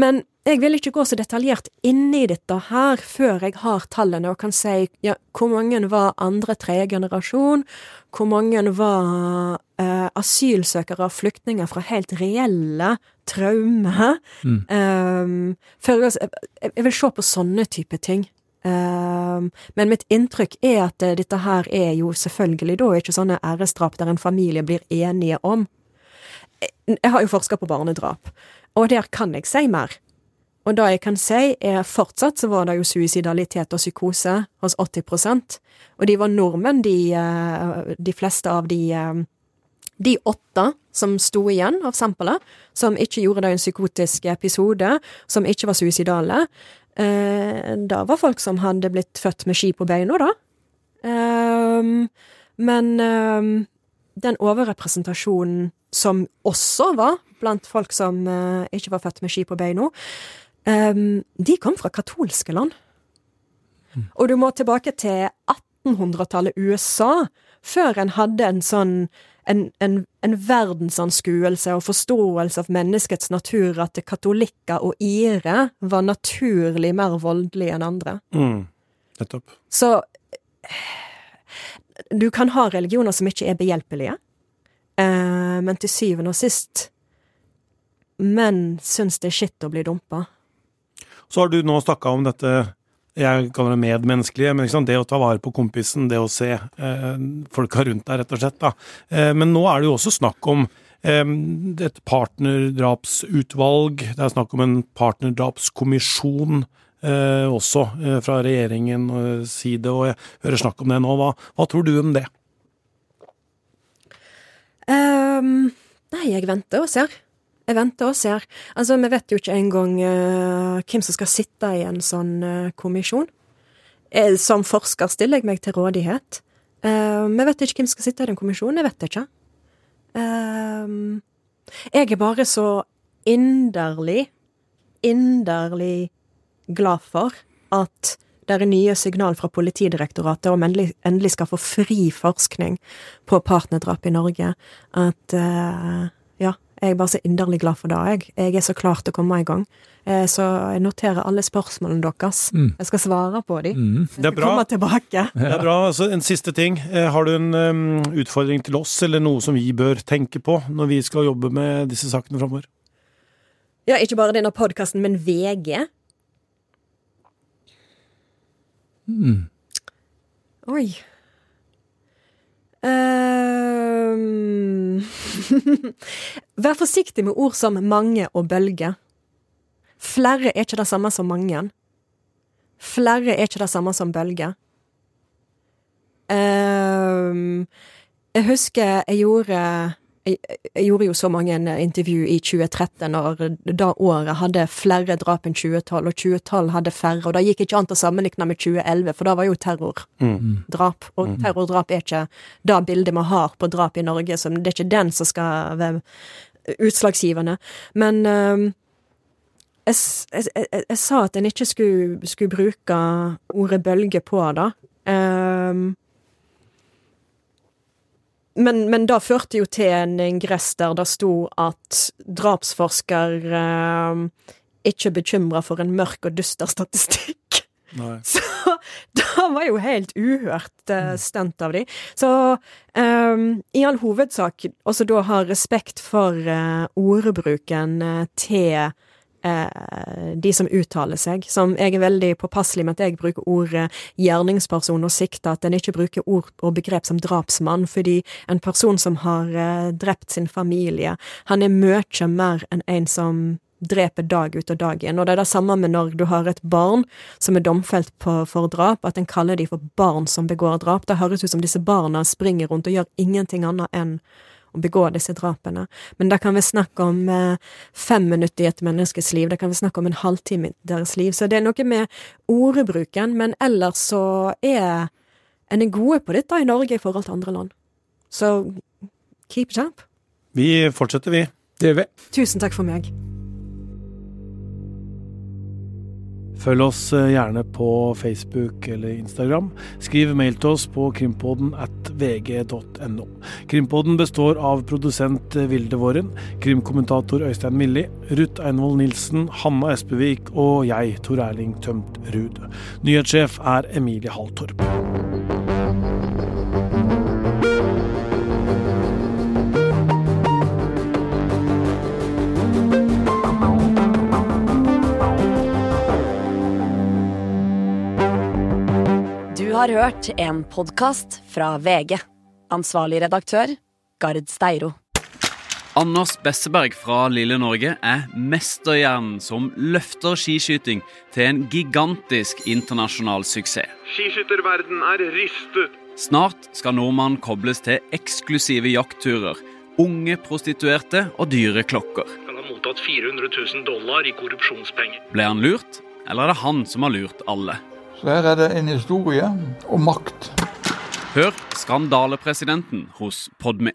Men jeg vil ikke gå så detaljert inn i dette her før jeg har tallene og kan si ja, hvor mange var andre, tredje generasjon, hvor mange var eh, asylsøkere og flyktninger fra helt reelle traumer. Mm. Um, jeg, jeg, vil se på sånne type ting. Um, men mitt inntrykk er at eh, dette her er jo selvfølgelig da ikke sånne æresdrap der en familie blir enige om. Jeg, jeg har jo forska på barnedrap, og der kan jeg si mer. Og det jeg kan si, er fortsatt så var det jo suicidalitet og psykose hos 80% og de var nordmenn, de, eh, de fleste av de eh, de åtte som sto igjen av sampelet, som ikke gjorde det en psykotisk episode, som ikke var suicidale, eh, det var folk som hadde blitt født med ski på beina, da. Um, men um, den overrepresentasjonen som også var blant folk som uh, ikke var født med ski på beina, um, de kom fra katolske land. Mm. Og du må tilbake til 1800-tallet USA, før en hadde en sånn en, en, en, verdensanskuelse og forståelse av menneskets natur at katolikker og ire var naturlig mer voldelige enn andre. Mm. Nettopp. Så du kan ha religioner som ikke er behjelpelige, eh, men til syvende og sist Menn syns det er skitt å bli dumpa. Så har du nå snakka om dette jeg kaller det medmenneskelige, men liksom det å ta vare på kompisen, det å se eh, folka rundt deg, rett og slett. Da. Eh, men nå er det jo også snakk om eh, et partnerdrapsutvalg, det er snakk om en partnerdrapskommisjon eh, også eh, fra regjeringens side, og jeg hører snakk om det nå. Hva, hva tror du om det? Um, nei, jeg venter og ser. Jeg venter og ser. Altså, vi vet jo ikke engang uh, hvem som skal sitte i en sånn uh, kommisjon. Jeg, som forsker stiller jeg meg til rådighet. Uh, vi vet ikke hvem som skal sitte i den kommisjonen. Jeg vet ikke. jeg er bare så inderlig, inderlig glad for at det er nye signal fra Politidirektoratet om endelig, endelig skal få fri forskning på partnerdrap i Norge. At ja, jeg er bare så inderlig glad for det, jeg. Jeg er så klar til å komme i gang. Eh, så jeg noterer alle spørsmålene deres. Mm. Jeg skal svare på dem. Mm. Det er bra. Komme tilbake. Det er bra. Altså, en siste ting. Eh, har du en um, utfordring til oss, eller noe som vi bør tenke på når vi skal jobbe med disse sakene framover? Ja, ikke bare denne podkasten, men VG. Mm. Oi. Um... Vær forsiktig med ord som mange og bølge. Flere er ikke det samme som mange. Flere er ikke det samme som bølge. Um, jeg husker jeg gjorde jeg, jeg, gjorde jo så mange intervju i 2013, når da året hadde flere drap enn 2012, og 2012 hadde færre, og da gikk ikke an å sammenligne med 2011, for da var jo terrordrap. Mm. Og mm. terrordrap er ikke det bildet vi har på drap i Norge, så det er ikke den som skal være utslagsgivende. Men um, jeg, jeg, jeg, jeg, sa at en ikke skulle, skulle bruke ordet bølge på det. Um, men, men det førte jo til en ingress der det sto at drapsforsker eh, ikke bekymra for en mørk og dyster statistikk. Nei. Så det var jo helt uhørt eh, stunt av de. Så eh, i all hovedsak også da ha respekt for uh, ordbruken uh, til eh, de som uttaler seg. Som jeg er veldig påpasselig med at jeg bruker ordet gjerningsperson og sikter at en ikke bruker ord og begrep som drapsmann, fordi en person som har eh, drept sin familie, han er mye mer enn en som dreper dag ut og dag inn. Og det er det samme med når du har et barn som er domfelt på, for drap, at en kaller de for barn som begår drap. Det høres ut som disse barna springer rundt og gjør ingenting annet enn å begå disse drapene. Men da kan vi snakke om eh, fem minutter i et menneskes liv, det kan vi snakke om en halvtime i deres liv. Så det er noe med ordbruken, men ellers så er en er gode på dette i Norge i forhold til andre land. Så keep it up. Vi fortsetter, vi. Det gjør vi. Tusen takk for meg. Følg oss eh, gjerne på Facebook eller Instagram. Skriv mail til oss på krimpodden at vg.no. Krimpodden består av produsent eh, Vilde Våren, krimkommentator Øystein Milli, Ruth Einvoll Nilsen, Hanna Espevik og jeg, Tor Erling Tømt Ruud. Nyhetssjef er Emilie Halltorp. Har hørt en podkast fra VG. Ansvarlig redaktør, Gard Steiro. Anders Besseberg fra Lille Norge er mesterhjernen som løfter skiskyting til en gigantisk internasjonal suksess. Skiskytterverden er rystet. Snart skal nordmannen kobles til eksklusive jaktturer, unge prostituerte og dyre klokker. Han har mottatt 400 000 dollar i korrupsjonspenger. Ble han lurt, eller er det han som har lurt alle? Så her er det en historie om makt. Hør Skandalepresidenten hos Podme.